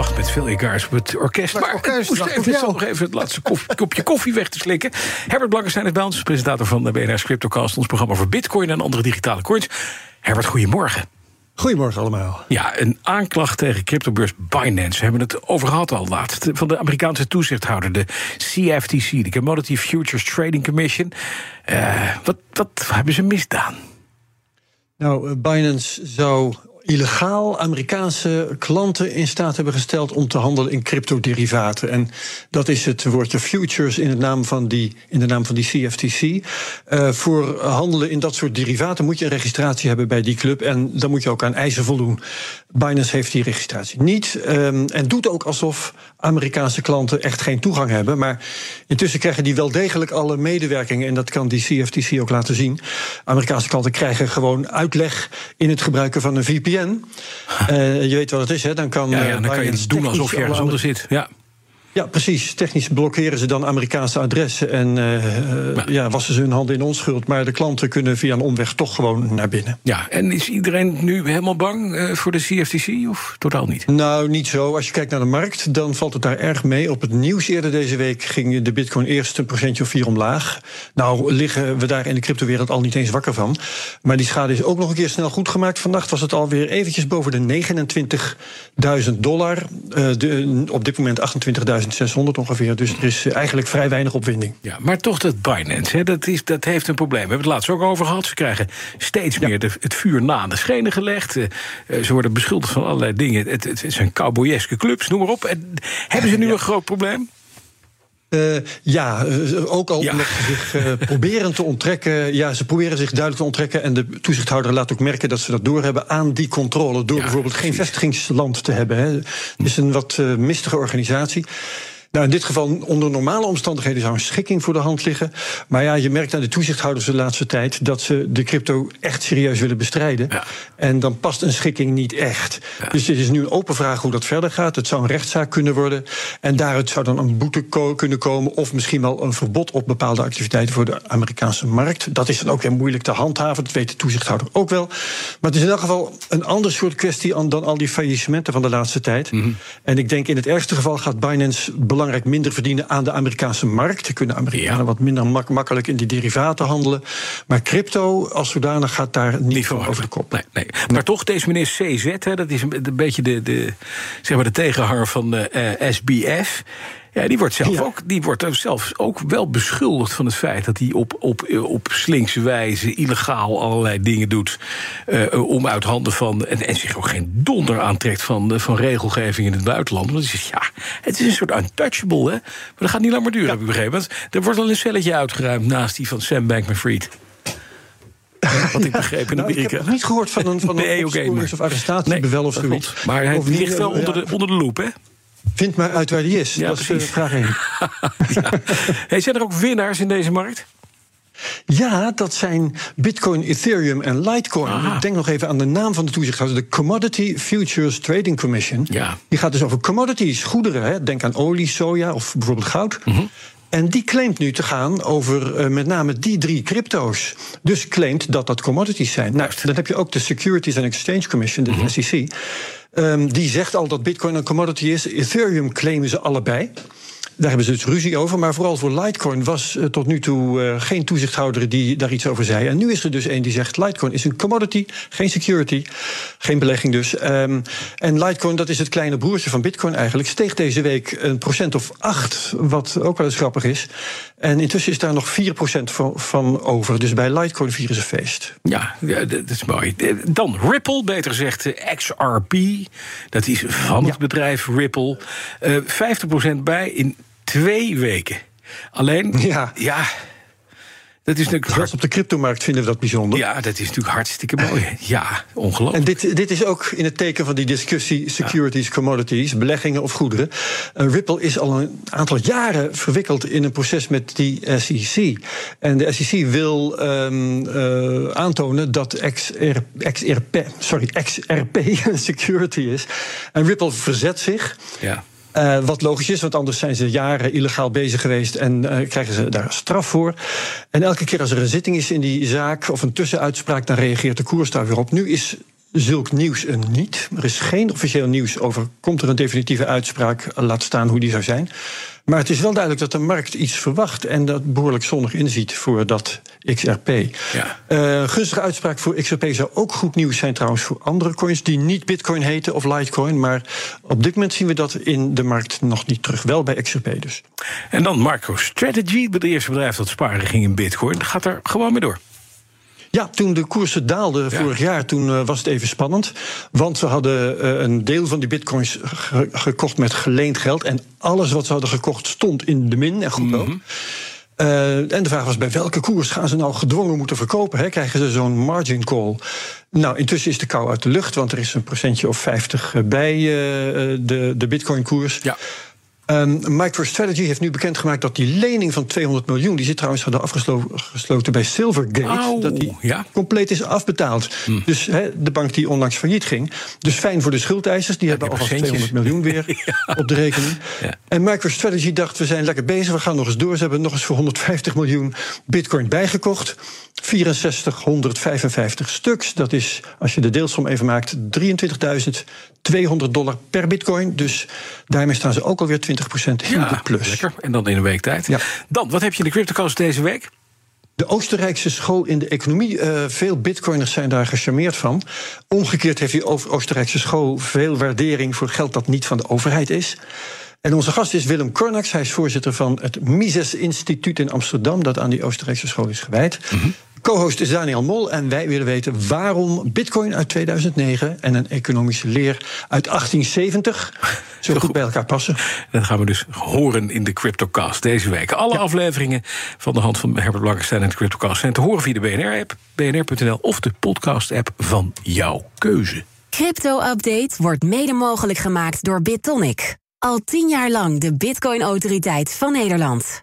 Wacht met veel egaars op het orkest. Maar orkest, ik dag, moest even, nog even het laatste kof- kopje koffie weg te slikken. Herbert Blankenstein is bij ons, presentator van de BNR Cryptocast... ons programma voor bitcoin en andere digitale coins. Herbert, goedemorgen. Goedemorgen allemaal. Ja, een aanklacht tegen cryptobeurs Binance. We hebben het over gehad al laatst. Van de Amerikaanse toezichthouder, de CFTC, de Commodity Futures Trading Commission. Eh, wat, wat hebben ze misdaan? Nou, eh, Binance zou illegaal Amerikaanse klanten in staat hebben gesteld om te handelen in cryptoderivaten. En dat is het woordje futures in, het naam van die, in de naam van die CFTC. Eh, voor handelen in dat soort derivaten moet je een registratie hebben bij die club. En dan moet je ook aan eisen voldoen. Binance heeft die registratie niet. ehm, en doet ook alsof Amerikaanse klanten echt geen toegang hebben. Maar intussen krijgen die wel degelijk alle medewerkingen. En dat kan die CFTC ook laten zien. Amerikaanse klanten krijgen gewoon uitleg in het gebruiken van een VPN. Eh, je weet wat het is, hè? Dan kan, Ja, ja, eh, dan kan je doen alsof je ergens onder zit. Ja. Ja, precies. Technisch blokkeren ze dan Amerikaanse adressen en eh, ja, wassen ze hun handen in onschuld. Maar de klanten kunnen via een omweg toch gewoon naar binnen. ja, en is iedereen nu helemaal bang eh, voor de CFTC of totaal niet? Nou, niet zo. Als je kijkt naar de markt, dan valt het daar erg mee. Op het nieuws eerder deze week ging de bitcoin eerst een procentje of vier omlaag. Nou liggen we daar in de cryptowereld al niet eens wakker van. Maar die schade is ook nog een keer snel goed gemaakt. Vannacht was het alweer eventjes boven de 29.000 dollar. Eh, de, op dit moment 28.600 ongeveer. Dus er is eigenlijk vrij weinig opwinding. Ja, maar toch dat Binance, hè, dat, is, dat heeft een probleem. We hebben het laatst ook over gehad. Ze krijgen steeds meer de, het vuur na de schenen gelegd. Eh, eh, ze worden beschuldigd van allerlei dingen. Het, het, het zijn cowboyeske clubs, noem maar op. En hebben ze nu een groot probleem? Eh, ja, eh, ook al Ja. omdat ze zich eh, proberen te onttrekken. Ja, ze proberen zich duidelijk te onttrekken. En de toezichthouder laat ook merken dat ze dat doorhebben aan die controle. Door Ja, bijvoorbeeld geen vestigingsland te hebben. Hè. Het is een wat mistige organisatie. Nou, in dit geval, onder normale omstandigheden zou een schikking voor de hand liggen. Maar ja, je merkt aan de toezichthouders de laatste tijd dat ze de crypto echt serieus willen bestrijden. Ja. En dan past een schikking niet echt. Dus het is nu een open vraag hoe dat verder gaat. Het zou een rechtszaak kunnen worden. En daaruit zou dan een boete ko- kunnen komen. Of misschien wel een verbod op bepaalde activiteiten voor de Amerikaanse markt. Dat is dan ook weer moeilijk te handhaven. Dat weet de toezichthouder ook wel. Maar het is in elk geval een ander soort kwestie an- dan al die faillissementen van de laatste tijd. En ik denk in het ergste geval gaat Binance belangrijk minder verdienen aan de Amerikaanse markt. Er kunnen Amerikanen Ja. wat minder mak- makkelijk in die derivaten handelen. Maar crypto als zodanig gaat daar niet, van over de kop. Nee, nee. Maar toch, deze meneer CZ, hè, dat is een, een beetje de, de, zeg maar de tegenhanger van de eh, SBF. Ja, die wordt, zelf Ja. ook, die wordt zelf ook wel beschuldigd van het feit dat hij op, op, eh, op slinkse wijze illegaal allerlei dingen doet. eh, om uit handen van. En, en zich ook geen donder aantrekt van, eh, van regelgeving in het buitenland. Want hij zegt, ja, het is een soort untouchable, hè? Maar dat gaat niet lang meer duren, heb ik begrepen. Want er wordt al een celletje uitgeruimd naast die van Sam Bankman-Fried. Wat ik begreep in Nou, ik Amerika. heb nog niet gehoord van een, van een Nee, maar- of arrestatiebevel of dat zoiets. Maar hij ligt wel eh, onder ja, de, onder de loep, hè? Vind maar uit waar die is. Ja, dat is precies. eh, vraag 1. Hey, zijn er ook winnaars in deze markt? Ja, dat zijn Bitcoin, Ethereum en Litecoin. Aha. Denk nog even aan de naam van de toezichthouder. De Commodity Futures Trading Commission. Ja. Die gaat dus over commodities, goederen. Hè. Denk aan olie, soja of bijvoorbeeld goud. Mhm. En die claimt nu te gaan over eh, met name die drie crypto's. Dus claimt dat dat commodities zijn. Nou, dan heb je ook de Securities and Exchange Commission, de Mhm. SEC. Ehm, die zegt al dat Bitcoin een commodity is. Ethereum claimen ze allebei. Daar hebben ze dus ruzie over. Maar vooral voor Litecoin was eh, tot nu toe eh, geen toezichthouder die daar iets over zei. En nu is er dus één die zegt: Litecoin is een commodity, geen security, geen belegging dus. Ehm, en Litecoin, dat is het kleine broertje van Bitcoin eigenlijk, steeg deze week een procent of acht, wat ook wel eens grappig is. En intussen is daar nog 4% van, van over. Dus bij Litecoin vieren ze feest. Ja, ja, dat is mooi. Eh, Dan Ripple, beter gezegd XRP. Dat is van het Ja. bedrijf Ripple. Eh 50% bij in twee weken. Alleen, Ja. ja Dat is natuurlijk hard- op de cryptomarkt vinden we dat bijzonder. Ja, dat is natuurlijk hartstikke mooi. Ja, ongelooflijk. En dit, dit is ook in het teken van die discussie securities, commodities, beleggingen of goederen. Eh, Ripple is al een aantal jaren verwikkeld in een proces met die SEC. En de SEC wil ehm, eh, aantonen dat XR, XRP, sorry, XRP een security is. En Ripple verzet zich. Ja. Eh, wat logisch is, want anders zijn ze jaren illegaal bezig geweest en eh, krijgen ze daar straf voor. En elke keer als er een zitting is in die zaak of een tussenuitspraak, dan reageert de koers daar weer op. Nu is zulk nieuws er niet. Er is geen officieel nieuws over. Komt er een definitieve uitspraak? Laat staan hoe die zou zijn. Maar het is wel duidelijk dat de markt iets verwacht en dat behoorlijk zonnig inziet voor dat XRP. Ja. Eh, gunstige uitspraak voor XRP zou ook goed nieuws zijn trouwens voor andere coins die niet Bitcoin heten of Litecoin. Maar op dit moment zien we dat in de markt nog niet terug. Wel bij XRP dus. En dan MicroStrategy, het eerste bedrijf dat sparen ging in bitcoin. Gaat er gewoon mee door. Ja, toen de koersen daalden vorig jaar, toen eh, was het even spannend. Want ze hadden eh, een deel van die bitcoins ge- gekocht met geleend geld. En alles wat ze hadden gekocht stond in de min en goed ook. Eh, en de vraag was bij welke koers gaan ze nou gedwongen moeten verkopen? Hè? Krijgen ze zo'n margin call? Nou, intussen is de kou uit de lucht, want er is een procentje of 50 bij de, de bitcoin-koers. Ja. Ehm, MicroStrategy heeft nu bekendgemaakt dat die lening van 200 miljoen, die ze trouwens hadden afgesloten bij Silvergate, dat die ja. compleet is afbetaald. Hm. Dus de bank die onlangs failliet ging. Dus fijn voor de schuldeisers, die hebben alvast procentjes. 200 miljoen weer op de rekening. Ja. En MicroStrategy dacht, we zijn lekker bezig, we gaan nog eens door. Ze hebben nog eens voor 150 miljoen bitcoin bijgekocht. 6455 stuks. Dat is, als je de deelsom even maakt, 23.200 dollar per bitcoin. Dus daarmee staan ze ook alweer 20% in de plus. lekker. En dan in een week tijd. Ja. Dan, wat heb je in de CryptoCast deze week? De Oostenrijkse school in de economie, eh, veel bitcoiners zijn daar gecharmeerd van. Omgekeerd heeft die Oostenrijkse school veel waardering voor geld dat niet van de overheid is. En onze gast is Willem Kornax. Hij is voorzitter van het Mises Instituut in Amsterdam, dat aan die Oostenrijkse school is gewijd. Co-host is Daniel Mol en wij willen weten waarom Bitcoin uit 2009 en een economische leer uit 1870 zo goed bij elkaar passen. Dat gaan we dus horen in de CryptoCast deze week. Alle afleveringen van de hand van Herbert Blankenstein en de CryptoCast zijn te horen via de BNR-app, bnr.nl of de podcast-app van jouw keuze. Crypto-update wordt mede mogelijk gemaakt door BitTonic. Al tien jaar lang de Bitcoin-autoriteit van Nederland.